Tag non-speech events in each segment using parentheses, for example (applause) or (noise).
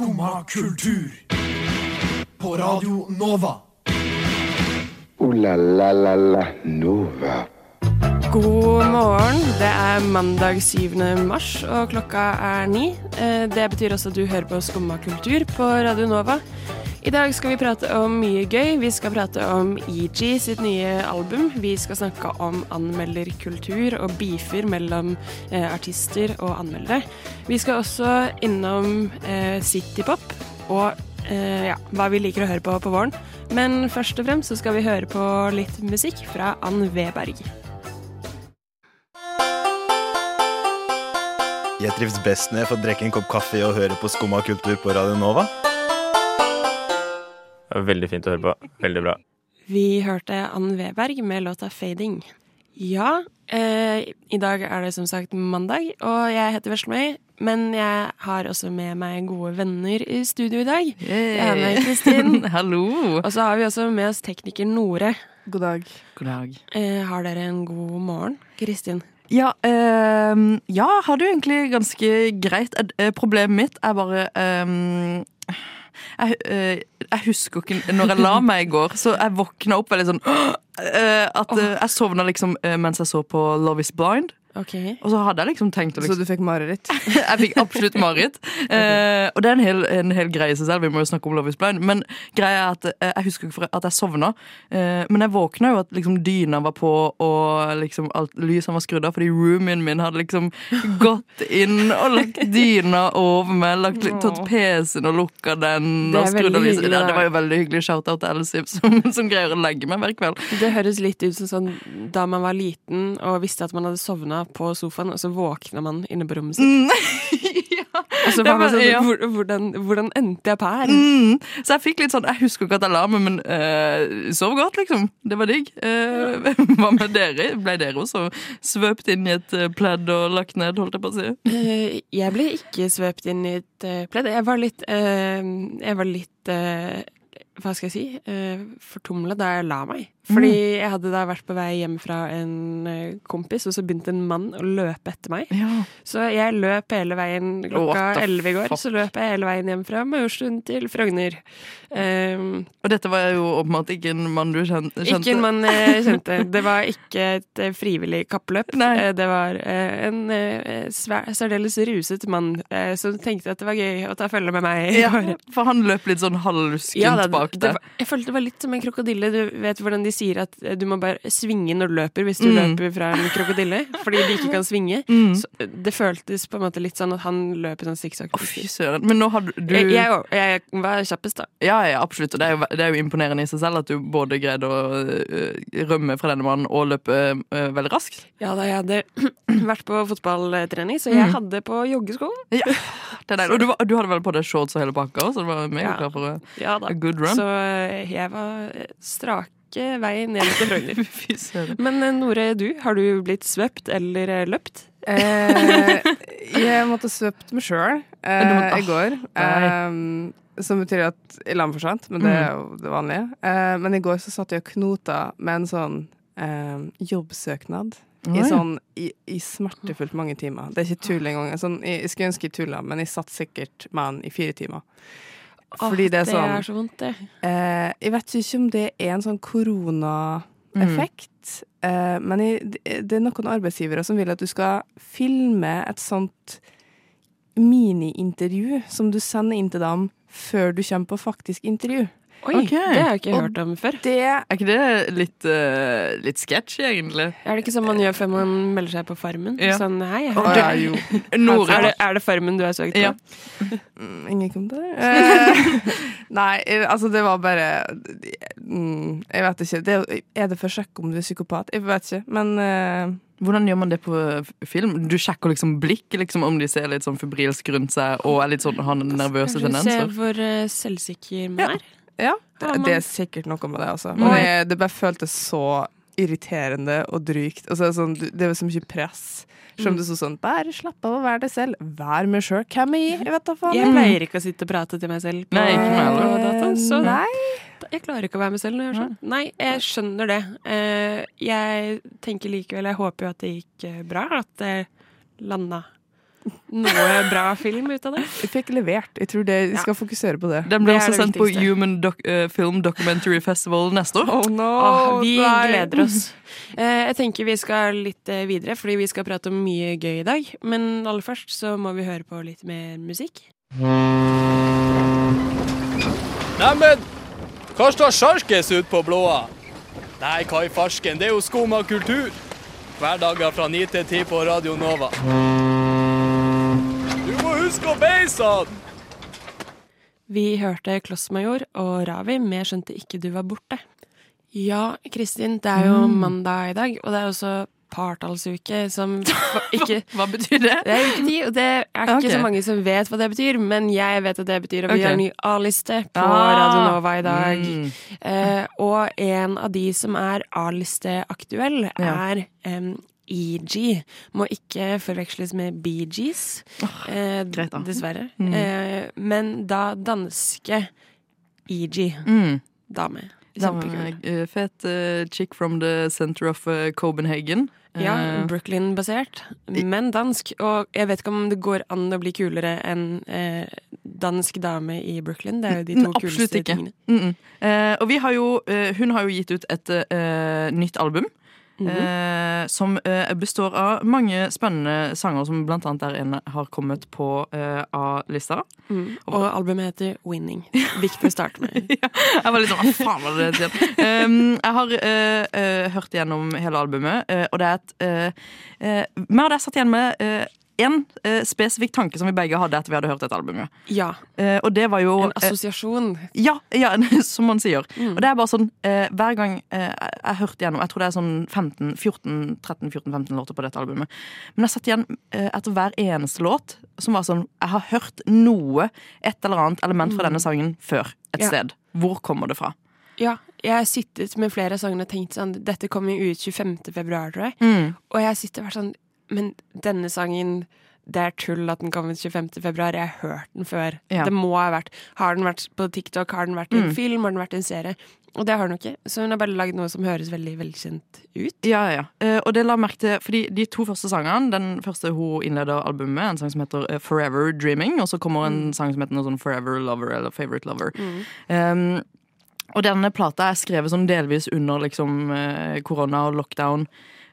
Skumma kultur. På Radio Nova. O-la-la-la-la Nova. God morgen. Det er mandag 7. mars, og klokka er ni. Eh, Det betyr også at du hører på Skumma kultur på Radio Nova. I dag skal vi prate om mye gøy. Vi skal prate om EG sitt nye album. Vi skal snakke om anmelderkultur og beefer mellom eh, artister og anmeldere. Vi skal også innom eh, citypop og eh, ja, hva vi liker å høre på på våren. Men først og fremst så skal vi høre på litt musikk fra Ann Weberg. Jeg trives best når jeg får drikke en kopp kaffe og høre på Skumma kultur på Radio Nova. Veldig fint å høre på. Veldig bra. Vi hørte Ann Weberg med låta 'Fading'. Ja, eh, i dag er det som sagt mandag, og jeg heter Veslemøy. Men jeg har også med meg gode venner i studio i dag. Jeg har med Kristin. (laughs) Hallo! Og så har vi også med oss tekniker Nore. God dag. God dag. Eh, har dere en god morgen? Kristin? Ja, eh, ja, har du egentlig ganske greit. Eh, Problemet mitt er bare ehm, jeg, eh, jeg husker ikke når jeg la meg i går, så jeg våkna opp veldig sånn (gasps) eh, At eh, jeg sovna liksom mens jeg så på Love Is Blind. Ok. Og så hadde jeg liksom tenkt å Så liksom du fikk mareritt? (laughs) Jeg fikk absolutt mareritt. (laughs) Eh, og det er en hel, en hel greie i seg selv. Vi må jo snakke om Love is blind. Men greia er at eh, jeg husker ikke for at jeg sovna. Eh, men jeg våkna jo at liksom dyna var på, og liksom alt lysene var skrudd av, fordi roomien min hadde liksom (laughs) gått inn og lagt dyna over meg. Lagt, tatt PC-en og lukka den. Det er og skrudd av veldig lyset. hyggelig, Ja, det var jo veldig hyggelig. Shout-out til Else som, som greier å legge meg hver kveld. Det høres litt ut som sånn da man var liten og visste at man hadde sovna på sofaen, og så våkna man inne på rommet sitt. (laughs) ja. Og så var man sånn, ja. hvordan, hvordan endte jeg på her? Mm. Så jeg fikk litt sånn Jeg husker ikke at jeg la meg, men uh, sov godt, liksom. Det var digg. Eh, (laughs) hva med dere? Ble dere også svøpt inn i et eh, pledd og lagt ned, holdt jeg på å si? Uh, jeg ble ikke svøpt inn i et uh, pledd. Jeg var litt Jeg var litt Hva skal jeg si? Uh, Fortumla da jeg la meg. Fordi jeg hadde da vært på vei hjem fra en eh, kompis, og så begynte en mann å løpe etter meg. Ja. Så jeg løp hele veien klokka elleve i går. fuck? Så løp jeg hele veien hjem fra Majorstuen til Frogner. Um, Og dette var jo åpenbart ikke en mann du kjente. Ikke en mann jeg kjente. Det var ikke et eh, frivillig kappløp. Nei. Eh, Det var eh, en eh, særdeles ruset mann eh, som tenkte at det var gøy å ta følge med meg. Ja, for han løp litt sånn halvskunt Ja, bak det var, jeg følte det var litt som en krokodille. Du vet hvordan de sier at eh, du må bare svinge når du løper hvis du Mm. løper fra en krokodille. Fordi de ikke kan svinge. (laughs) Mm. Så eh, det føltes på en måte litt sånn at han løp i sånn sikksakk. Oh, fy søren. Men nå hadde du Jeg, jeg, jeg var kjappest, da. Ja, ja, absolutt. Og det er, jo, det er jo imponerende i seg selv at du både greide å uh, rømme fra denne mannen og løpe uh, veldig raskt. Ja, da jeg hadde (clears throat) vært på fotballtrening, så jeg Mm. hadde på joggesko. Det er deilig. Og du, du hadde vel på deg shorts og hele pakka så du var meg Ja. klar for å- Ja a good run? Så eh, jeg var eh, strake vei ned til Frogner. (laughs) Men eh, Nore, du, har du blitt svøpt eller løpt? Eh, jeg måtte svøpt meg sjøl (laughs) eh, i går. Eh, som betyr at jeg la meg for sent, men det er jo det vanlige. Eh, men i går så satt jeg og knota med en sånn eh, jobbsøknad. I, sånn, i, I smertefullt mange timer. Det er ikke tull engang. Sånn, jeg, jeg skulle ønske jeg tulla, men jeg satt sikkert med den i fire timer. Fordi det er sånn Det er så vondt, det. Eh, jeg vet ikke om det er en sånn koronaeffekt, eh, men det- det er noen arbeidsgivere som vil at du skal filme et sånt mini-intervju som du sender inn til dem før du kommer på faktisk intervju. Oi, okay. det har jeg ikke hørt om før. Det Er ikke det litt, uh, litt sketchy, egentlig? Er det ikke sånn man gjør før man melder seg på Farmen? Ja. Sånn hei, jeg har- ja, jo. (laughs) Nore er, det, er det Farmen du har søkt på? Ja. Mm, Ingen kommentar? (laughs) Eh, nei, eh, altså det var bare mm, Jeg vet ikke. Det, er det for å sjekke om du er psykopat? Jeg vet ikke, men uh, Hvordan gjør man det på film? Du sjekker liksom blikk, liksom, om de ser litt sånn febrilsk rundt seg og er litt sånn, har nervøse Kanskje du ser tendenser. hvor uh, selvsikker man Ja. er? Ja, det, det er sikkert noe med det, altså. Mm. Men jeg, det bare føltes så irriterende og drygt. Altså, sånn, det er så mye press. Som du så er sånn Bare slapp av å være deg selv. Vær meg sjøl. Hvem er jeg? Jeg vet da faen. Jeg pleier ikke å sitte og prate til meg selv på, Nei, ikke meg heller. data, så Nei. jeg klarer ikke å være meg selv når jeg gjør sånn. Nei, jeg skjønner det. Eh, jeg tenker likevel Jeg håper jo at det gikk eh, bra, at det landa noe bra film ut av det? Jeg fikk levert. Jeg tror det, jeg skal fokusere på det. Den ble Det også sendt på. Human Doc eh, Film Documentary Festival neste år. Oh no! Åh, vi nei. gleder oss. (laughs) Eh, jeg tenker vi skal litt eh, videre, fordi vi skal prate om mye gøy i dag. Men aller først så må vi høre på litt mer musikk. Neimen, hva står sjarkes ut på blåa? Nei, hva i farsken, det er jo skum av kultur. Hverdager fra 9 til 10 på Radio Nova. Du må huske å beise han! Vi hørte Klossmajor og Ravi med 'Skjønte ikke du var borte'. Ja, Kristin, det er jo mandag i dag, og det er også partallsuke, som (laughs) ikke Hva betyr det? Det er uke ti, og det er ikke okay. så mange som vet hva det betyr, men jeg vet at det betyr at vi okay. har en ny A-liste på Ah. Radio Nova i dag. Mm. Eh, og en av de som er A-listeaktuell, Ja. er em, EG. Må ikke forveksles med Bee Gees, eh, greit da. dessverre. Mm. Eh, men da danske EG. Mm. Dame. Kjempekul. eh, fet uh, chick from the center of uh, Copenhagen. Ja, Eh, Brooklyn-basert, men dansk. Og jeg vet ikke om det går an å bli kulere enn eh, dansk dame i Brooklyn. Det er jo de to Mm, absolutt kuleste ikke. tingene. mm, mm. Eh, og vi har jo, eh, hun har jo gitt ut et eh, nytt album. Eh, som eh, består av mange spennende sanger, som blant annet der inne har kommet på eh, A-lista. Mm. Og albumet heter Winning. Viktig å starte med. (laughs) Jeg var litt sånn, hva faen var det det het? Um, jeg har eh, eh, hørt gjennom hele albumet, eh, og det er et uh, Vi jeg satt igjen med én spesifikk tanke som vi begge hadde etter vi hadde hørt dette albumet. Ja. Eh, og det var jo En assosiasjon. eh, ja, ja, (laughs) som man sier. Mm. Og det er bare sånn eh, Hver gang eh, jeg hørte gjennom Jeg tror det er sånn 15, 14, 13, 14, 15 låter på dette albumet. Men jeg satt igjen eh, etter hver eneste låt som var sånn Jeg har hørt noe, et eller annet element fra denne sangen før et Mm. Ja. sted. Hvor kommer det fra? Ja, jeg har sittet med flere sangene og tenkt sånn Dette kommer jo ut 25. februar, tror jeg. Mm. Og jeg sitter og vært sånn Men denne sangen det er tull at den kom ut 25. februar. Jeg har hørt den før. Ja. Det må ha vært Har den vært på TikTok? Har den vært i en Mm. film? Har den vært i en serie? Og det har den ikke. Så hun har bare lagd noe som høres veldig velkjent ut. Ja, ja. Eh, og det la merke til, fordi de to første sangene Den første hun innleder albumet med, en sang som heter eh, Forever Dreaming, og så kommer en sang som heter noe sånn Forever Lover eller Favorite Lover. Um, og denne plata er skrevet sånn delvis under liksom eh, korona og lockdown.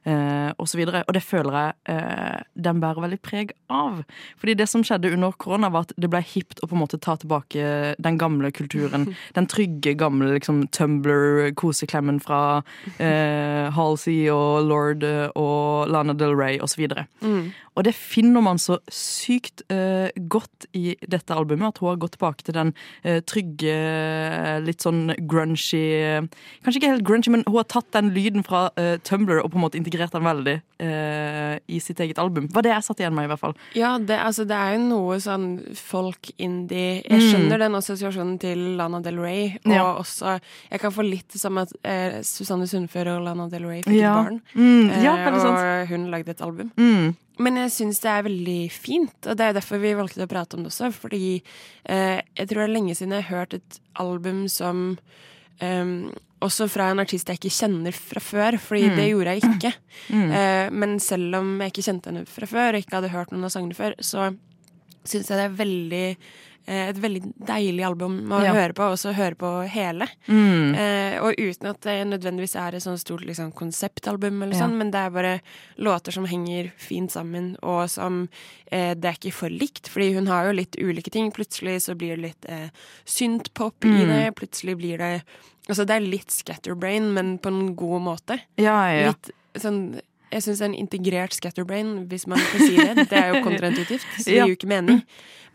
Uh, og så videre. Og det føler jeg eh, den bærer veldig preg av. Fordi det som skjedde under korona, var at det ble hipt å på en måte ta tilbake den gamle kulturen. (laughs) Den trygge, gamle liksom Tumblr-koseklemmen fra eh, Halsey og Lord eh, og Lana Del Rey osv. Mm. Og det finner man så sykt eh, godt i dette albumet, at hun har gått tilbake til den eh, trygge, litt sånn grungy Kanskje ikke helt grungy, men hun har tatt den lyden fra eh, Tumblr og på en måte integrert den veldig eh, i sitt eget album. Var det jeg satt igjen med, i hvert fall. Ja, det, altså, det er jo noe sånn folk-indie Jeg Mm. skjønner den assosiasjonen til Lana Del Rey, og Ja. også Jeg kan få litt det samme at eh, Susanne Sundfør og Lana Del Rey fikk Ja. et barn. Mm, ja, eh, veldig sant. og hun lagde et album. Mm. Men jeg syns det er veldig fint, og det er derfor vi valgte å prate om det også. Fordi eh, jeg tror det er lenge siden jeg har hørt et album som ehm, Også fra en artist jeg ikke kjenner fra før, fordi det gjorde jeg ikke. (clears throat) Mm. Uh, men selv om jeg ikke kjente henne fra før, og ikke hadde hørt noen av sangene før, så syns jeg det er veldig et veldig deilig album å Ja. høre på, og så høre på hele. Mm. Eh, og uten at det nødvendigvis er et sånt stort liksom, konseptalbum, eller Ja. sånn, men det er bare låter som henger fint sammen, og som eh, det er ikke for likt, fordi hun har jo litt ulike ting. Plutselig så blir det litt eh, syntpop i Mm. det, plutselig blir det Altså det er litt scatterbrain, men på en god måte. Ja, ja. Litt sånn jeg syns en integrert scatterbrain, hvis man kan si det. Det er jo (laughs) kontraintuitivt, så det gir jo ikke mening.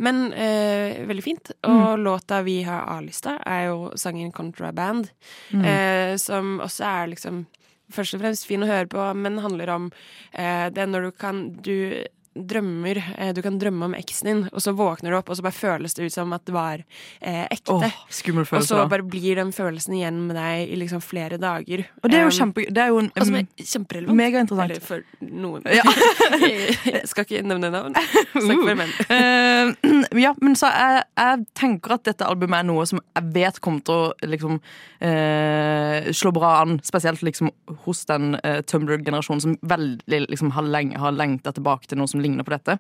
Men eh, veldig fint. Og låta vi har A-lista, er jo sangen 'Contraband', Mm. eh, som også er liksom først og fremst fin å høre på, men handler om eh, det når du kan du drømmer eh, Du kan drømme om eksen din, og så våkner du opp, og så bare føles det ut som at det var eh, ekte. Oh, skummel og så bare blir den følelsen igjen med deg i liksom flere dager. Og det er jo kjempe... Det er jo en um, um, kjemperelevant. megainteressant. Eller for noen. Ja. (laughs) (laughs) jeg skal ikke nevne navn. Snakk for menn. uh, ja, men så jeg, jeg tenker at dette albumet er noe som jeg vet kommer til å liksom uh, slå bra an. Spesielt liksom hos den uh, Tumblr-generasjonen som veldig liksom har, leng har lengta tilbake til noe som ligner på dette.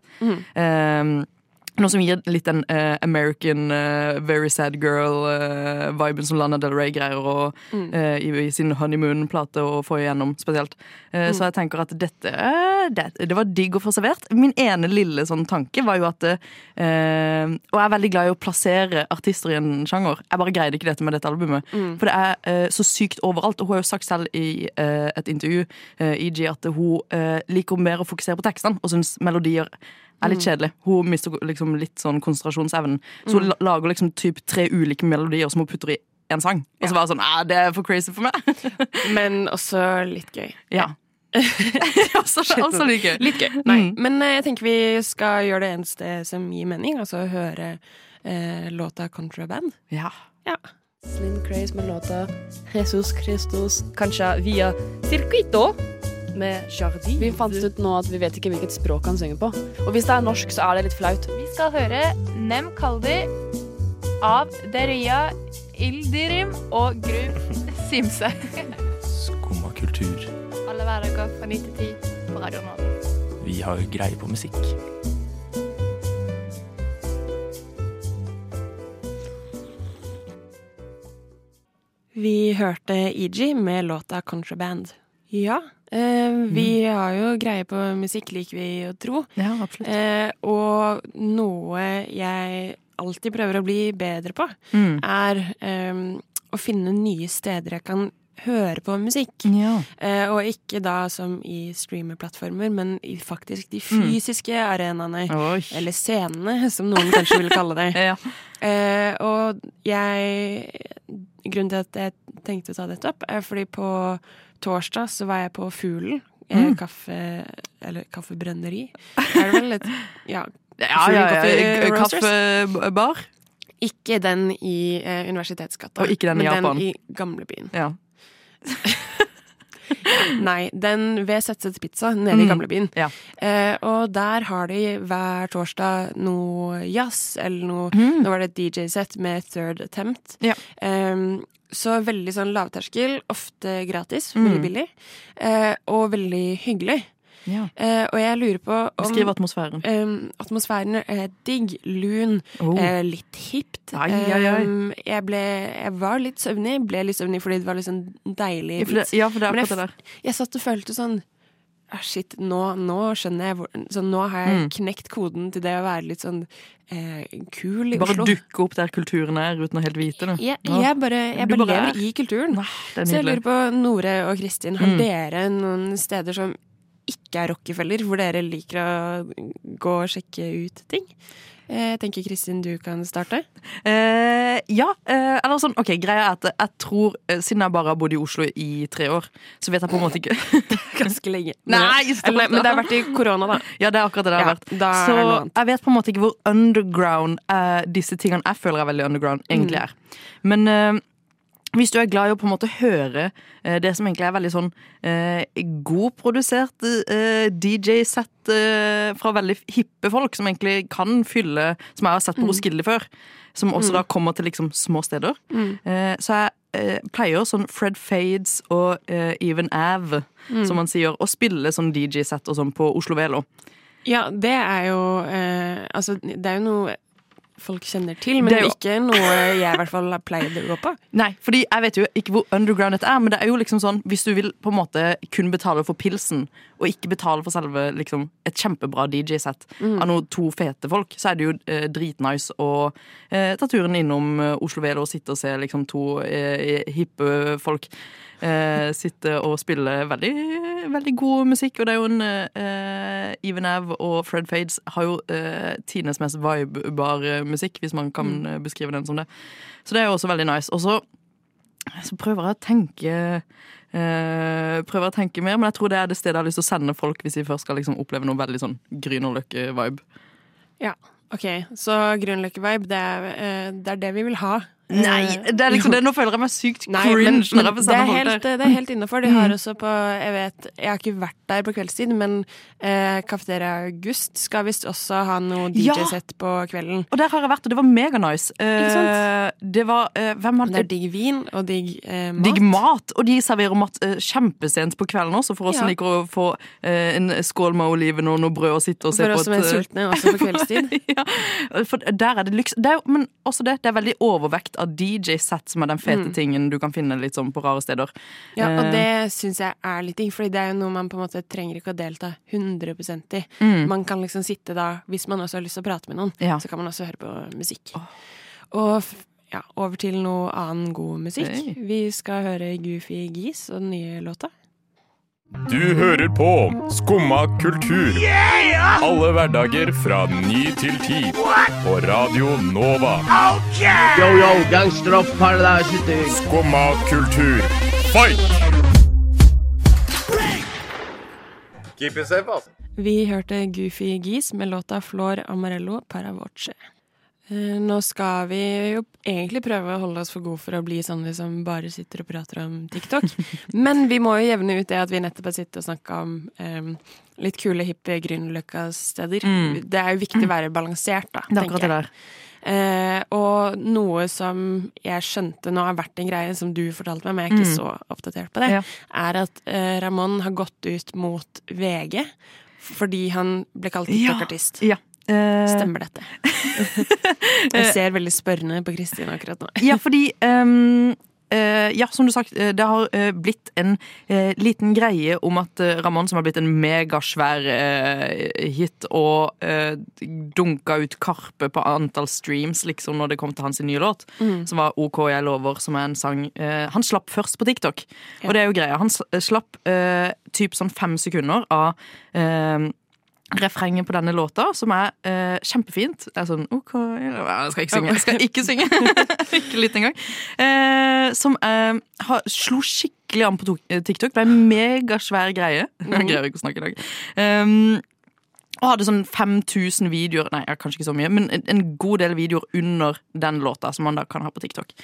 Eh, noe som gir litt den uh, American uh, very sad girl-viben som Lana Del Rey greier å, eh, i, i sin honeymoon-plate å få igjennom spesielt. Mm. Så jeg tenker at dette det, det var digg å få servert. Min ene lille sånn tanke var jo at eh, Og jeg er veldig glad i å plassere artister i en sjanger. Jeg bare greide ikke dette med dette albumet. For det er eh, så sykt overalt. Og hun har jo sagt selv i eh, et intervju uh, EG, at hun eh, liker mer å fokusere på tekstene og syns melodier er litt kjedelig. Hun mister liksom litt sånn konsentrasjonsevnen. Så hun la- lager liksom typ tre ulike melodier som hun putter i en sang. Og så var det sånn det er for crazy for meg. (laughs) Men også litt gøy. Ja. (laughs) også, også litt gøy. Litt gøy. Nei. Men eh, jeg tenker vi skal gjøre det eneste som gir mening, altså høre eh, låta 'Contraband'. Ja. Ja. Slim Craze med låta Jesus Christus, kanskje via Circuito med Jardin. Vi fant ut nå at vi vet ikke hvilket språk han synger på. Og hvis det er norsk, så er det litt flaut. Vi skal høre Nem Kaldi av Deria Ildirim og Gru (laughs) Simse. Skumma kultur. Alle hverdager fra 9 til 10 på Radio Nå. Vi har greie på musikk. Vi hørte EG med låta 'Contraband'. Ja, vi har jo greie på musikk, liker vi å tro. ja, absolutt. Eh, og noe jeg alltid prøver å bli bedre på, Mm. er eh, å finne nye steder jeg kan høre på musikk. Ja. Eh, og ikke da som i streamerplattformer, men i faktisk de Mm. fysiske arenaene. Oi. Eller scenene, som noen kanskje vil kalle det. (laughs) Ja. Eh, og jeg Grunnen til at jeg tenkte å ta dette opp, er fordi på torsdag så var jeg på Fuglen. Eh, Mm. kaffe Eller kaffebrenneri. Er det vel et Ja. Ja, ja, ja. Kaffebar? Ikke den i eh, Universitetsgata, Og ikke den i men Japan. den i gamlebyen. Ja. (laughs) (laughs) Nei, den ved Setsets Pizza nede i Mm. gamlebyen. Ja. Eh, og der har de hver torsdag noe jazz, eller noe Mm. Nå var det et DJ-sett med Third Attempt. Ja. Eh, så veldig sånn lavterskel, ofte gratis, Mm. veldig billig. Eh, og veldig hyggelig. Ja. Eh, og jeg lurer på om Beskriv atmosfæren. Eh, atmosfæren er digg, lun, Oh. eh, litt hipt. Ai, ai, ai. Jeg, ble, jeg var litt søvnig, ble litt søvnig fordi det var litt sånn deilig Ja, for det, ja, for det er akkurat det der. Jeg satt og følte sånn ah, Shit, nå, nå skjønner jeg hvor så Nå har jeg Mm. knekt koden til det å være litt sånn eh, kul i Bare Oslo. dukke opp der kulturen er, uten å helt vite det. Jeg, jeg bare, jeg bare bare lever i kulturen. Nei, Så jeg lurer på, Nore og Kristin, har Mm. dere noen steder som ikke er Rockefeller, hvor dere liker å gå og sjekke ut ting? Eh, Jeg tenker Kristin, du kan starte. Eh, ja, eh, eller sånn, ok, greia er at jeg tror, eh, siden jeg bare har bodd i Oslo i tre år, så vet jeg på en måte ikke (laughs) Ganske lenge. Nei, Eller, men det har vært i korona, da. Ja, det er akkurat det det har Ja, vært. er Så jeg vet på en måte ikke hvor underground eh, disse tingene jeg føler er veldig underground, egentlig Mm. er. Men eh, hvis du er glad i å på en måte høre eh, det som egentlig er veldig sånn eh, godprodusert eh, DJ-sett eh, fra veldig hippe folk, som egentlig kan fylle Som jeg har sett på Mm. Roskilde før. Som også da kommer til liksom små steder. Mm. Eh, så jeg eh, pleier sånn Fred Fades og eh, Even Av, Mm. som man sier, å spille sånn DJ-sett og sånn på Oslo Velo. Ja, det er jo eh, Altså, det er jo noe folk kjenner til, men Det er jo- ikke noe jeg i hvert fall har pleid å gå på. (laughs) Nei, fordi jeg vet jo ikke hvor underground dette er, men det er jo liksom sånn hvis du vil på en måte kun betale for pilsen, og ikke betale for selve liksom et kjempebra DJ-sett av noen to fete folk, så er det jo eh, dritnice å eh, ta turen innom eh, Oslo Velo og sitte og se liksom to eh, hippe folk eh, sitte og spille veldig, veldig god musikk. Og det er jo en eh, Even Av og Fred Fades har jo eh, tidenes mest vibebar musikk, hvis man kan eh, beskrive den som det. Så det er jo også veldig nice. Og så, så prøver jeg å tenke eh, Prøver å tenke mer, men jeg tror det er det stedet jeg har lyst til å sende folk hvis de først skal liksom oppleve noe veldig sånn Grünerløkke-vibe. Ja, ok. Så Grünerløkke-vibe, det, eh, det er det vi vil ha. Nei, det er liksom det, nå føler jeg meg sykt Nei, cringe men, når men jeg det, er helt, det er helt innafor. De har Mm. også på Jeg vet, jeg har ikke vært der på kveldstid, men eh, Cafeteria August skal visst også ha noe DJ-sett på kvelden. Og der har jeg vært, og det var meganice. Eh. Det var eh, Hvem Det er digg vin og digg eh, mat. Digg mat, og de serverer mat eh, kjempesent på kvelden også, for oss som Ja. liker å få eh, en skål med oliven og noe brød og sitte og se For på oss som er eh, sultne også på (laughs) kveldstid. ja, for der er det lyks. Det er, men også det, det er veldig overvekt av DJ-sett, som er den fete Mm. tingen du kan finne litt sånn på rare steder. Ja, og Eh, det syns jeg er litt digg, Fordi det er jo noe man på en måte trenger ikke å delta 100 i. Mm. Man kan liksom sitte da, hvis man også har lyst til å prate med noen, Ja. så kan man også høre på musikk. Og ja, over til noe annen god musikk. Hey. Vi skal høre Goofy Geese og den nye låta. Du hører på Skumma kultur. Alle hverdager fra ny til ti. På Radio Nova. Yo, yo, gangsteropp, paradise. Skumma kultur, fight! Keep it safe, altså. Vi hørte Goofy Geese med låta Flor Amarello Paravoce. Eh, Nå skal vi jo egentlig prøve å holde oss for gode for å bli sånne som bare sitter og prater om TikTok. (laughs) Men vi må jo jevne ut det at vi nettopp har sittet og snakka om um, litt kule, hippe Grünerløkka-steder. Mm. Det er jo viktig å være balansert, da. Det er akkurat det der. Eh, og noe som jeg skjønte nå har vært en greie som du fortalte meg, men jeg er ikke Mm. så oppdatert på det, Ja. er at eh, Ramón har gått ut mot VG fordi han ble kalt TikTok-artist. Ja. Eh, Stemmer dette? (laughs) jeg ser veldig spørrende på Kristin akkurat nå. Ja, fordi um, uh, Ja, som du sagt, eh, det har uh, blitt en uh, liten greie om at eh, Ramón, som har blitt en megasvær eh, hit og dunka ut Karpe på antall streams liksom når det kom til hans nye låt, Mm. som var OK jeg lover, som er en sang eh, Han slapp først på TikTok, og det er jo greia. Han slapp typ sånn fem sekunder av eh, refrenget på denne låta, som er eh, kjempefint. Det er sånn OK Jeg skal ikke synge. Jeg skal ikke synge. (laughs) (laughs) ikke litt engang. Eh, som eh, har, slo skikkelig an på eh, TikTok. Ble en megasvær greie. (laughs) Jeg greier ikke å snakke i dag. Um, og hadde sånn 5000 videoer Nei, kanskje ikke så mye, men en, en god del videoer under den låta, som man da kan ha på TikTok.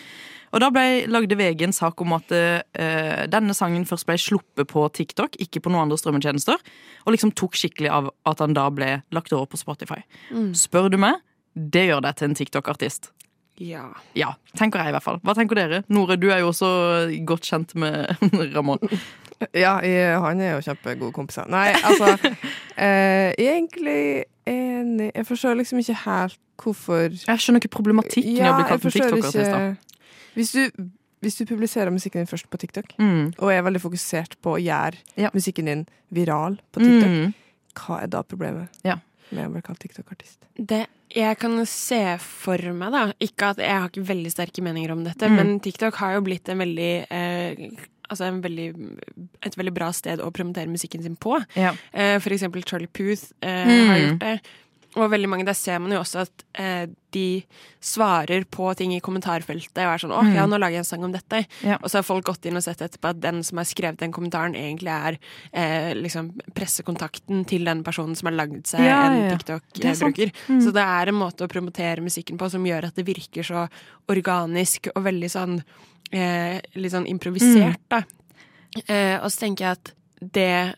Og da ble, lagde VG en sak om at eh, denne sangen først ble sluppet på TikTok, ikke på noen andre strømmetjenester, og liksom tok skikkelig av at han da ble lagt over på Spotify. Mm. Spør du meg, det gjør deg til en TikTok-artist. Ja. Ja, tenker jeg i hvert fall. Hva tenker dere? Nore, du er jo også godt kjent med (laughs) Ramón. (laughs) Ja, jeg, han er jo kjempegode kompiser. Nei, altså (laughs) eh, Egentlig enig Jeg forstår liksom ikke helt hvorfor Jeg skjønner ikke problematikken i å bli kalt en TikTok-artist. Hvis du, hvis du publiserer musikken din først på TikTok, Mm. og er veldig fokusert på å gjøre Ja. musikken din viral på TikTok, Mm. hva er da problemet Ja. med å bli kalt TikTok-artist? Det jeg kan se for meg, da Ikke at jeg har ikke veldig sterke meninger om dette, Mm. men TikTok har jo blitt en veldig eh, Altså en veldig, et veldig bra sted å promotere musikken sin på. Ja. Eh, for eksempel Charlie Puth eh, Mm. har gjort det. Og veldig mange, der ser man jo også at eh, de svarer på ting i kommentarfeltet og er sånn 'Å, Mm. ja, nå lager jeg en sang om dette'. Ja. Og så har folk gått inn og sett etterpå at den som har skrevet den kommentaren, egentlig er eh, liksom pressekontakten til den personen som har lagd seg Ja, en er. TikTok-bruker. Mm. Så det er en måte å promotere musikken på som gjør at det virker så organisk og veldig sånn eh, litt sånn improvisert, Mm. da. Eh, og så tenker jeg at det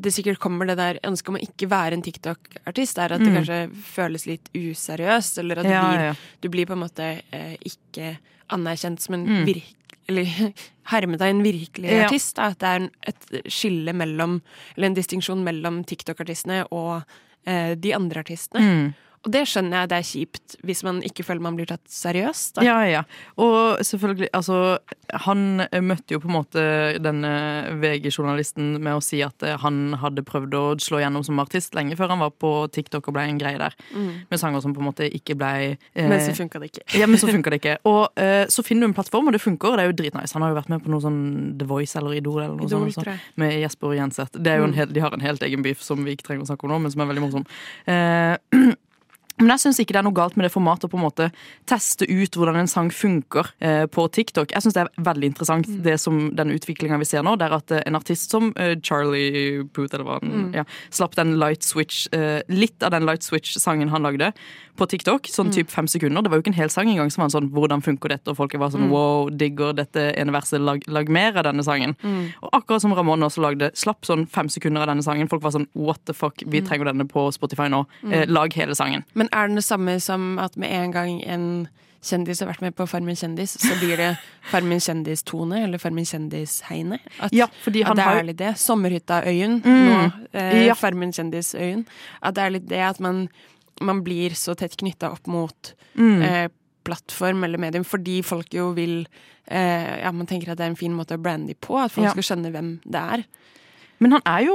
det sikkert kommer det der ønsket om å ikke være en TikTok-artist, er at det Mm. kanskje føles litt useriøst, eller at Ja, du, blir, ja. du blir på en måte eh, ikke anerkjent som en Mm. virk... Eller (laughs) hermetegn virkelig Ja. artist. Da. At det er et skille mellom Eller en distinksjon mellom TikTok-artistene og eh, de andre artistene. Mm. Og det skjønner jeg det er kjipt hvis man ikke føler man blir tatt seriøst. Da. Ja, ja. Og selvfølgelig, altså Han eh, møtte jo på en måte denne VG-journalisten med å si at eh, han hadde prøvd å slå gjennom som artist lenge før han var på TikTok og ble en greie der. Mm. Med sanger som på en måte ikke ble eh, Men så funka det ikke. (laughs) Ja, men så funka det ikke. Og eh, så finner du en plattform, og det funker, og det er jo dritnice. Han har jo vært med på noe sånn The Voice eller Idol eller noe Idol, sånt. også. Med Jesper Jenseth. Det er jo en Mm. hel, de har en helt egen beef som vi ikke trenger å snakke om nå, men som er veldig morsom. Eh, (clears throat) Men jeg syns ikke det er noe galt med det formatet å på en måte teste ut hvordan en sang funker eh, på TikTok. Jeg syns det er veldig interessant, det som den utviklinga vi ser nå. Det er at eh, en artist som eh, Charlie Puth, eller hva han Mm. ja, slapp den Light Switch, eh, litt av den Light Switch-sangen han lagde på TikTok, sånn Mm. typ fem sekunder. Det var jo ikke en hel sang engang som var sånn 'hvordan funker dette?' og folk var sånn Mm. 'wow, digger dette ene verset, lag, lag mer av denne sangen'. Mm. Og akkurat som Ramón også lagde, slapp sånn fem sekunder av denne sangen. Folk var sånn 'what the fuck, vi Mm. trenger denne på Spotify nå'. Mm. Eh, lag hele sangen. Men er den det samme som at med en gang en kjendis har vært med på Farmen kjendis, så blir det Farmen kjendis-tone, eller Farmen kjendis-heine? At, Ja, at det har- er litt det. Sommerhytta-øyen, Mm. nå eh, Ja. Farmen kjendis-øyen. At det er litt det at man, man blir så tett knytta opp mot Mm. eh, plattform eller medium, fordi folk jo vil eh, Ja, man tenker at det er en fin måte å brande de på, at folk Ja. skal skjønne hvem det er. Men han er jo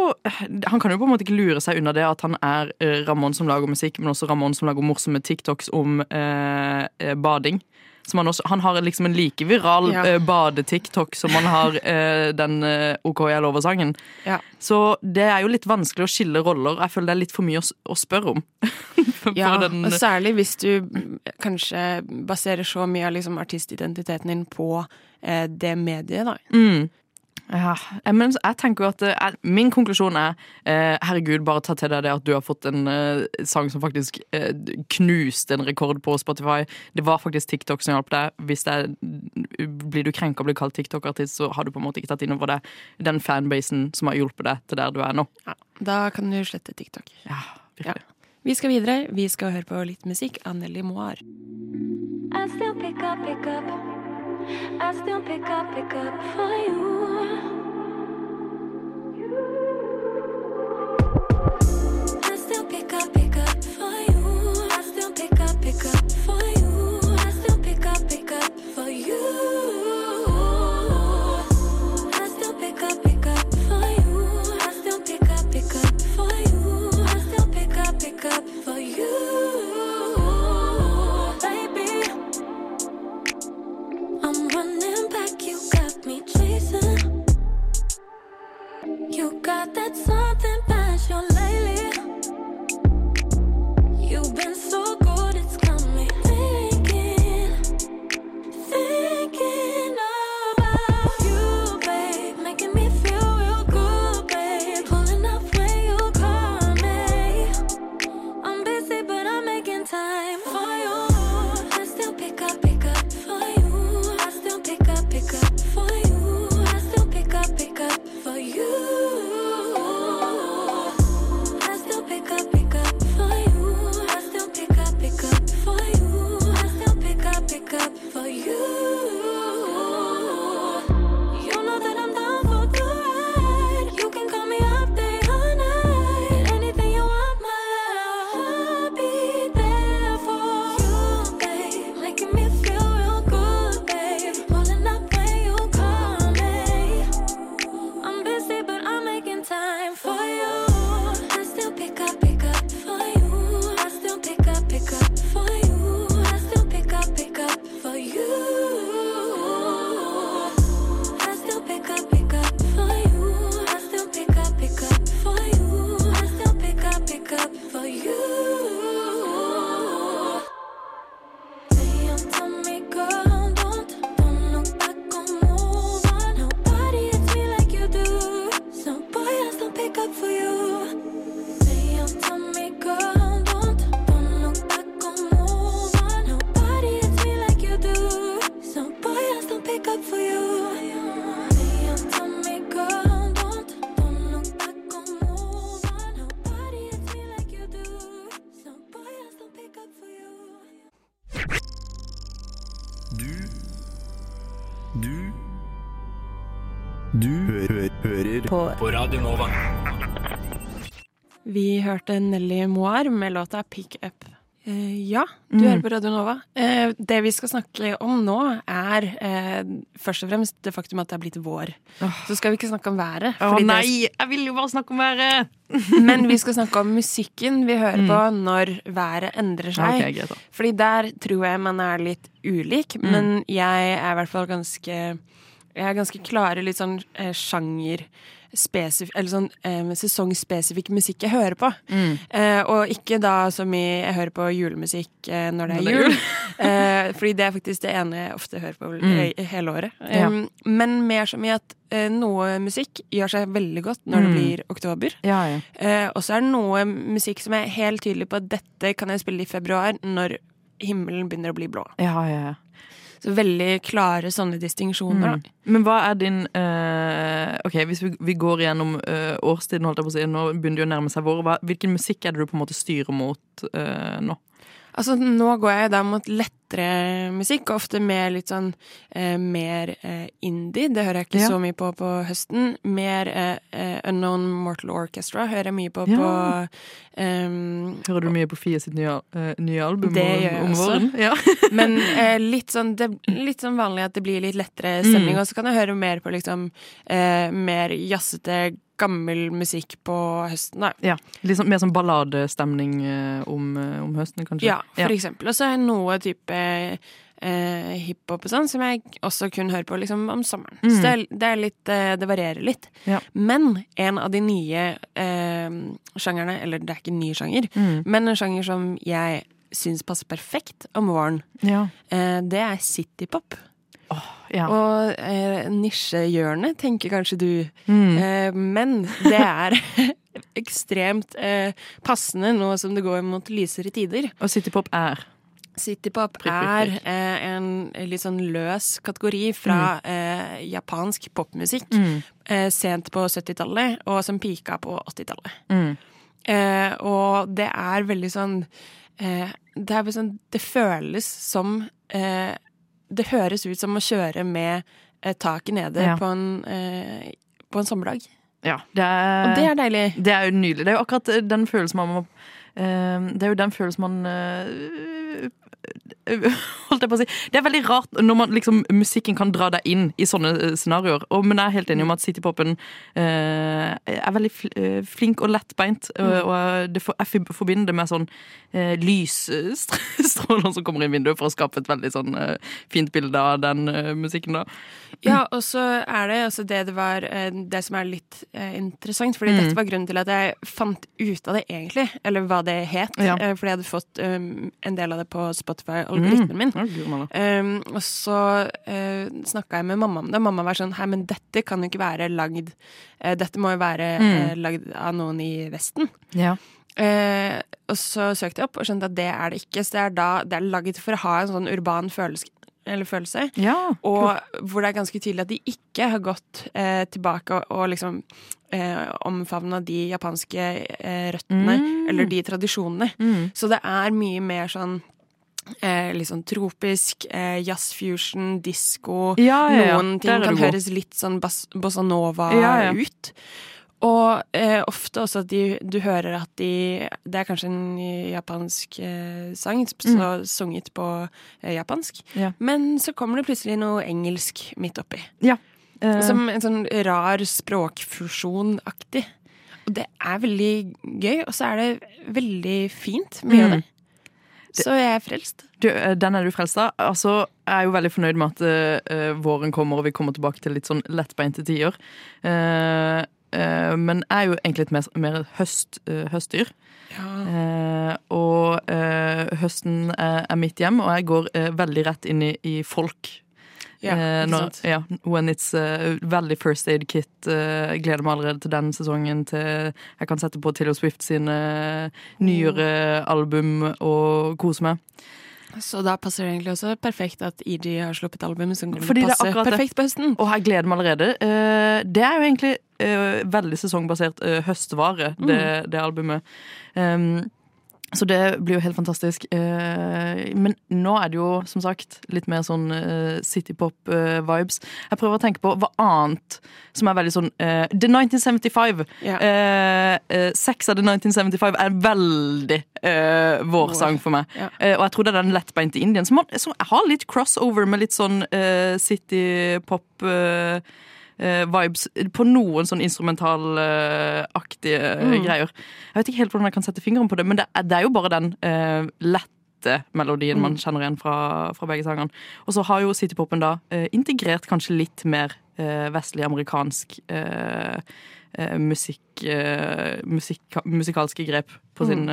Han kan jo på en måte ikke lure seg unna det at han er eh, Ramón som lager musikk, men også Ramón som lager morsomme TikToks om eh, eh, bading. Som han, også, han har liksom en like viral Ja. eh, bade-TikTok som han har (laughs) eh, den eh, OK jeg lover-sangen. Ja. Så det er jo litt vanskelig å skille roller. Jeg føler det er litt for mye å, å spørre om. (laughs) Ja, den- og særlig hvis du kanskje baserer så mye av liksom artistidentiteten din på eh, det mediet, da. Mm. Ja, men jeg tenker jo at eh, jeg- Min konklusjon er eh, herregud, bare ta til deg det at du har fått en eh, sang som faktisk eh, knuste en rekord på Spotify. Det var faktisk TikTok som hjalp deg. Hvis det er, blir du krenka og blir kalt TikTok-artist, så har du på en måte ikke tatt inn over deg den fanbasen som har hjulpet deg til der du er nå. Da kan du slette TikTok. Ja, virkelig. Vi skal videre. Vi skal høre på litt musikk av Nelly Moir. I still pick up, pick up. I still pick up, pick up for you. Du hø hører På- på Radio Nova. Vi hørte Nelly Moir med låta Pick Up. Eh, ja, du Mm. hører på Radio Nova. Eh, det vi skal snakke om nå, er eh, først og fremst det faktum at det er blitt vår. Så skal vi ikke snakke om været. Å nei, jeg vil jo bare snakke om været! (laughs) Men vi skal snakke om musikken vi hører Mm. på når været endrer seg. Okay, greit. Fordi der tror jeg man er litt ulik, Mm. men jeg er i hvert fall ganske Jeg har ganske klare litt sånn eh, sjanger eller sånn eh, sesongspesifikk musikk jeg hører på. Mm. Eh, og ikke da som i jeg hører på julemusikk eh, når det er det jul. (laughs) eh, fordi det er faktisk det ene jeg ofte hører på Mm. eh, hele året. Ja. Um, men mer som i at eh, noe musikk gjør seg veldig godt når det Mm. blir oktober. Ja, ja. Eh, og så er det noe musikk som er helt tydelig på at dette kan jeg spille i februar, når himmelen begynner å bli blå. Ja, ja, ja. Så veldig klare sånne distinksjoner. Mm. Men hva er din uh, Ok, Hvis vi, vi går gjennom uh, årstiden, holdt jeg på å si, nå begynner det å nærme seg vår. Hva, hvilken musikk er det du på en måte styrer mot uh, nå? Altså, nå går jeg da mot lettere musikk, ofte med litt sånn eh, mer eh, indie. Det hører jeg ikke Ja. så mye på på høsten. Mer eh, eh, Unknown Mortal Orchestra hører jeg mye på Ja. på ehm, Hører du mye på Fie sitt nye, eh, nye album Det om, gjør jeg om våren? Ja. (laughs) Men eh, litt, sånn, det, litt sånn vanlig at det blir litt lettere stemning. Mm. Og så kan jeg høre mer på liksom eh, mer jazzete, gammel musikk på høsten. Nei. ja. Sånn, mer sånn balladestemning eh, om, eh, om høsten, kanskje? Ja, for eksempel. Og så er noe type eh, hiphop og sånn som jeg også kun hører på liksom om sommeren. Mm. Så det det litt eh, Det varierer litt. Ja. Men en av de nye eh, sjangerne, eller det er ikke en ny sjanger, Mm. men en sjanger som jeg syns passer perfekt om våren, Ja. eh, det er citypop. Ja. Og eh, nisjehjørnet, tenker kanskje du. Mm. Eh, men det er (laughs) ekstremt eh, passende nå som det går mot lysere tider. Og citypop er? Citypop er eh, en litt sånn løs kategori fra eh, japansk popmusikk. Mm. Eh, sent på 70-tallet, og som pika på 80-tallet. Mm. Eh, og det er veldig sånn eh, Det sånn Det føles som eh, Det høres ut som å kjøre med eh, taket nede Ja. på, en, eh, på en sommerdag. Ja, det er, Og det er deilig. Det er jo nydelig. Det er jo akkurat den følelsen man må eh, Det er jo den følelsen man eh, (laughs) Holdt jeg på å si. Det er veldig rart når man, liksom, musikken kan dra deg inn i sånne eh, scenarioer. Og, men jeg er helt enig om at citypopen eh, er veldig eh, flink og lettbeint. Og, Mm. og det for, jeg forbinder det med sånn eh, lysstråler (laughs) som kommer inn vinduet for å skape et veldig sånn eh, fint bilde av den eh, musikken. da. Ja, og så er det også det det var eh, Det som er litt eh, interessant, fordi Mm. dette var grunnen til at jeg fant ut av det egentlig, eller hva det het. Ja. eh, fordi jeg hadde fått um, en del av det på Spotify-algoritmen min. Ja, gud, malla. Um, og så uh, snakka jeg med mamma om det, og mamma var sånn Hei, men dette kan jo ikke være lagd uh, Dette må jo være Mm. uh, lagd av noen i Vesten. Ja. Uh, og så søkte jeg opp og skjønte at det er det ikke. Så det er da det er laget for å ha en sånn urban følelse. Eller følelse. Ja, og hvor det er ganske tydelig at de ikke har gått eh, tilbake og, og liksom eh, omfavna de japanske eh, røttene, Mm. eller de tradisjonene. Mm. Så det er mye mer sånn Eh, litt sånn tropisk, eh, jazzfusion, disko. Ja, ja, ja. Noen ting kan høres litt sånn bossanova bossa nova ut. Og eh, ofte også at de, du hører at de Det er kanskje en japansk eh, sang, så sunget på eh, japansk. Mm. Ja. Men så kommer det plutselig noe engelsk midt oppi. Ja. Eh, Som en sånn rar språkfusjon-aktig. Og det er veldig gøy, og så er det veldig fint, mye av Mm. det. Så jeg er frelst. Du, eh, den er du frelst av. Altså, jeg er jo veldig fornøyd med at uh, våren kommer, og vi kommer tilbake til litt sånn lettbeinte tider. Uh, uh, men jeg er jo egentlig et mer, mer høst, høstdyr. Eh, og høsten er, er mitt hjem, og jeg går veldig rett inn i, i folk. Ja, Eh, ikke når, ja, when it's uh, veldig First Aid Kit. Uh, jeg gleder meg allerede til den sesongen. Til jeg kan sette på Taylor Swift sine nyere album og kose meg. Så da passer det egentlig også perfekt at EG har sluppet album som Fordi det passer passe perfekt på høsten. Og jeg gleder meg allerede. Eh, det er jo egentlig eh, veldig sesongbasert eh, høstvare, det, det albumet. Um, så det blir jo helt fantastisk. Eh, men nå er det jo som sagt litt mer sånn uh, citypop-vibes. Jeg prøver å tenke på hva annet som er veldig sånn eh, The 1975. Ja. Eh, eh, Sex av the 1975 er veldig vår sang for meg. Eh, og jeg tror det er den lettbeinte indien som, har- litt crossover med litt sånn citypop. Eh, eh, vibes på noen sånn instrumentalaktige Mm. greier. Jeg vet ikke helt hvordan jeg kan sette fingeren på det, men det er, det er jo bare den uh, lette melodien man Mm. kjenner igjen fra, fra begge sangene. Og så har jo citypopen da eh, integrert kanskje litt mer eh, vestlig amerikansk eh, eh, musikk, eh, musikk, musikalske grep på, Mm. sin,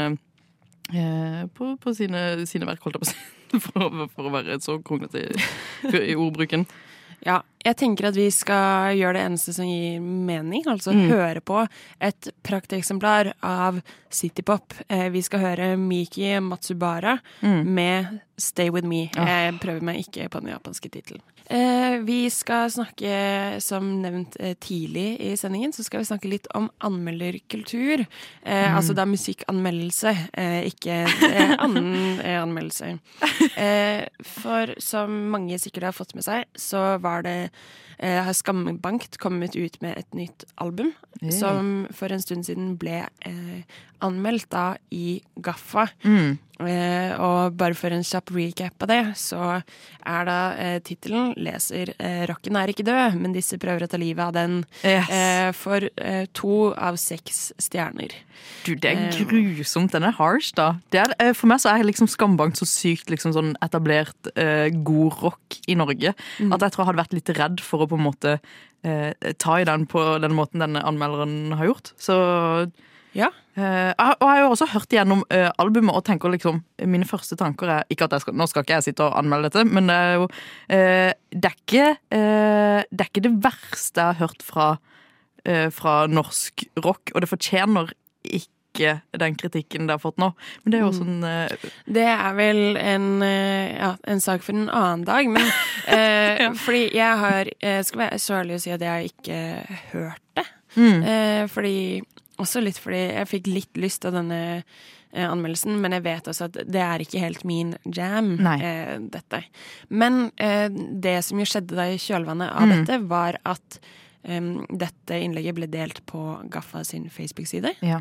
eh, på, på sine, sine verk, holdt jeg på å si. (laughs) For, for å være så kronglete i, i ordbruken. Ja, jeg tenker at vi skal gjøre det eneste som gir mening, altså Mm. høre på et prakteksemplar av citypop. Eh, vi skal høre Miki Matsubara Mm. med Stay With Me. Oh. Jeg prøver meg ikke på den japanske tittelen. Eh, vi skal snakke, som nevnt eh, tidlig i sendingen, så skal vi snakke litt om anmelderkultur. Eh, Mm. Altså da musikkanmeldelse, eh, ikke eh, (laughs) annen eh, anmeldelse. Eh, for som mange sikkert har fått med seg, så var det eh, har Skambankt kommet ut med et nytt album, yeah. som for en stund siden ble eh, anmeldt da i Gaffa. Mm. Eh, og bare for en kjapp recap av det, så er da eh, tittelen leser eh, 'Rocken er ikke død, men disse prøver å ta livet av den' Yes. eh, for eh, to av seks stjerner. Du, det er Eh, grusomt. Den er harsh, da. Det er, eh, for meg så er liksom skambankt så sykt liksom sånn etablert eh, god rock i Norge Mm. at jeg tror jeg hadde vært litt redd for å på en måte eh, ta i den på den måten denne anmelderen har gjort. Så Ja. Har- og jeg har jo også hørt gjennom uh, albumet og tenker liksom Mine første tanker er Ikke at jeg skal, Nå skal ikke jeg sitte og anmelde dette, men det er jo uh, Det er ikke Det er ikke det verste jeg har hørt fra, fra norsk rock, og det fortjener ikke den kritikken det har fått nå. Men det er jo også sånn uh... Det er vel en, uh, ja, en sak for en annen dag, men (laughs) eh, fordi jeg har skal være så ærlig å si at jeg har ikke hørt det. Mm. Fordi Også litt fordi jeg fikk litt lyst av denne eh, anmeldelsen, men jeg vet også at det er ikke helt min jam, eh, dette. Men eh, det som jo skjedde da i kjølvannet av Mm. dette, var at dette innlegget ble delt på Gaffa sin Facebook-side. Ja.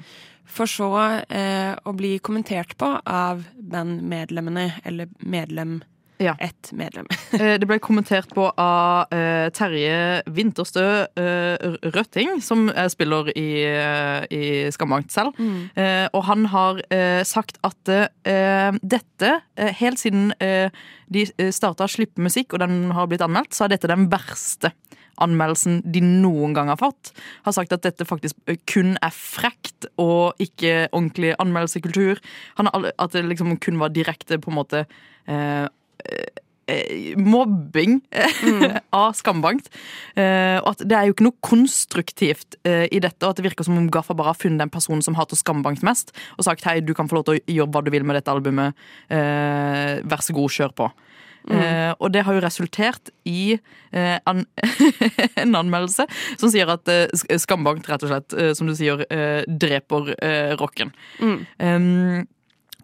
For så eh, å bli kommentert på av bandmedlemmene, eller medlem Ja. Ett medlem. (laughs) Eh, Det ble kommentert på av uh, Terje Vinterstø uh, Røtting, som spiller i, uh, i Skambankt selv. Mm. Og han har sagt at dette, helt siden de starta å slippe musikk, og den har blitt anmeldt, så er dette den verste anmeldelsen de noen gang har fått. Har sagt at dette faktisk kun er frekt og ikke ordentlig anmeldelsekultur. At det liksom kun var direkte på en måte eh, mobbing mm. (laughs) av Skambankt. Eh, og at det er jo ikke noe konstruktivt eh, i dette, og at det virker som om Gaffa bare har funnet den personen som hater Skambankt mest, og sagt hei, du kan få lov til å gjøre hva du vil med dette albumet, eh, vær så god, kjør på. Mm. Eh, og det har jo resultert i eh, an (laughs) en anmeldelse som sier at eh, Skambankt rett og slett, eh, som du sier, eh, dreper eh, rocken. Mm. Um,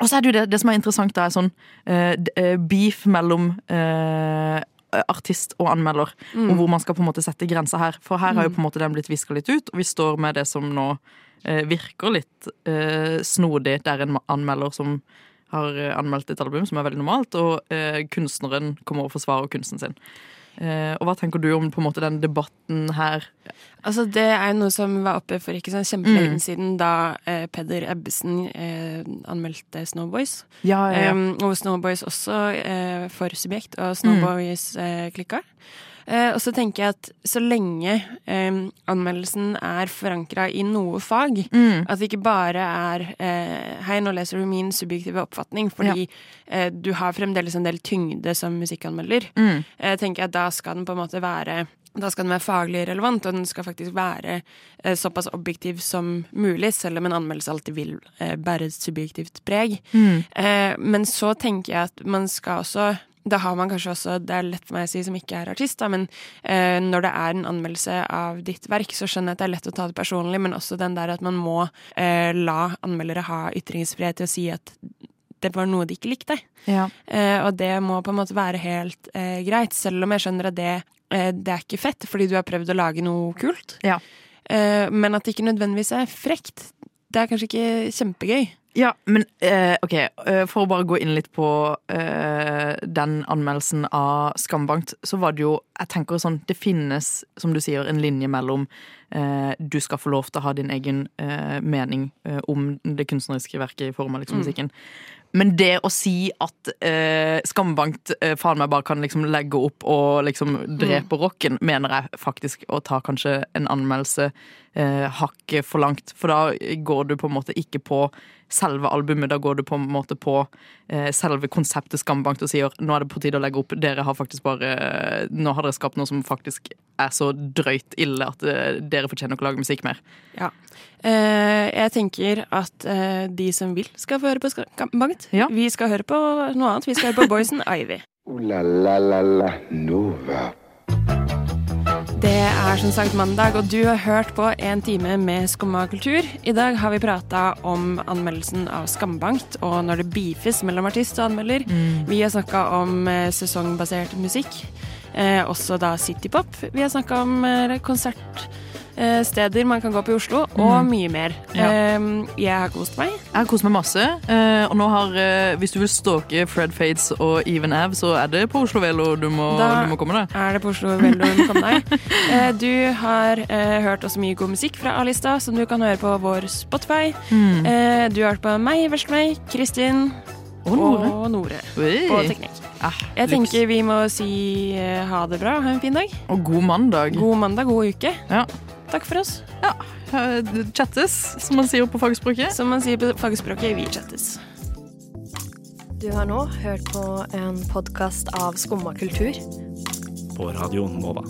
og så er det jo det, det som er interessant, da, er sånn uh, beef mellom uh, artist og anmelder, Mm. og hvor man skal på en måte sette grensa her. For her har jo Mm. på en måte den blitt viska litt ut, og vi står med det som nå uh, virker litt snodig. Det er en anmelder som har anmeldt et album, som er veldig normalt, og kunstneren kommer og forsvarer kunsten sin. Eh, og hva tenker du om på en måte den debatten her? Altså, det er noe som var oppe for ikke sånn kjempelenge Mm. siden, da eh, Peder Ebbesen eh, anmeldte Snowboys. Ja, ja, ja. Um, og Snowboys også eh, for subjekt, og Snowboys eh, klikka. Eh, og så tenker jeg at så lenge eh, anmeldelsen er forankra i noe fag, Mm. at det ikke bare er eh, Hei, nå leser du min subjektive oppfatning, fordi eh, du har fremdeles en del tyngde som musikkanmelder. Mm. Jeg tenker at da skal den på en måte være da skal den være faglig relevant, og den skal faktisk være eh, såpass objektiv som mulig, selv om en anmeldelse alltid vil eh, bære et subjektivt preg. Mm. Eh, men så tenker jeg at man skal også da har man kanskje også, Det er lett for meg å si som ikke er artist, da, men eh, når det er en anmeldelse av ditt verk, så skjønner jeg at det er lett å ta det personlig, men også den der at man må eh, la anmeldere ha ytringsfrihet til å si at det var noe de ikke likte. Ja. Eh, og det må på en måte være helt eh, greit, selv om jeg skjønner at det, eh, det er ikke fett, fordi du har prøvd å lage noe kult. Ja. Eh, men at det ikke nødvendigvis er frekt. Det er kanskje ikke kjempegøy. Ja, men eh, ok, eh, for å bare gå inn litt på eh, den anmeldelsen av Skambankt, så var det jo Jeg tenker sånn, det finnes, som du sier, en linje mellom eh, du skal få lov til å ha din egen eh, mening eh, om det kunstneriske verket i form av liksom, Mm. musikken. Men det å si at Skambankt faen meg bare kan liksom legge opp og liksom drepe rocken, mener jeg faktisk å ta kanskje en anmeldelse eh, hakket for langt. For da går du på en måte ikke på selve albumet, da går du på en måte på eh, selve konseptet Skambankt og sier nå er det på tide å legge opp. Dere har faktisk bare Nå har dere skapt noe som faktisk er så drøyt ille at eh, dere fortjener ikke å lage musikk mer. Ja. Eh, jeg tenker at eh, de som vil, skal få høre på Skambankt. Vi skal høre på noe annet. Vi skal høre på Boysen Ivy. Uh, la la la la Nova. Det er som sagt mandag, og du har hørt på en time med Skumma kultur. I dag har vi prata om anmeldelsen av Skambankt, og når det beefes mellom artist og anmelder. Mm. Vi har snakka om eh, sesongbasert musikk, eh, også da citypop. Vi har snakka om eh, konsertsteder man kan gå på i Oslo, og Mm. mye mer. Ja. Eh, jeg har kost meg. Jeg har kost meg masse. eh, Og nå har, eh, hvis du vil stalke Fred Fates og Even Av, så er det på Oslo Velo du må, Da du må komme deg. er det på Oslo Velo du må komme deg. (laughs) Eh, Du har eh, hørt også mye god musikk fra A-lista, som du kan høre på vår Spotify. Mm. Eh, Du har hørt på meg, Veslemøy, Kristin Og Nore. og Nore på teknikk. Jeg lyks. tenker vi må si eh, ha det bra, ha en fin dag. Og god mandag. God mandag, god uke. Ja. Takk for oss. Ja, eh, chattes, som man sier på fagspråket. Som man sier på fagspråket, vi chattes. Du har nå hørt på en podkast av Skumma kultur. På Radio Nova.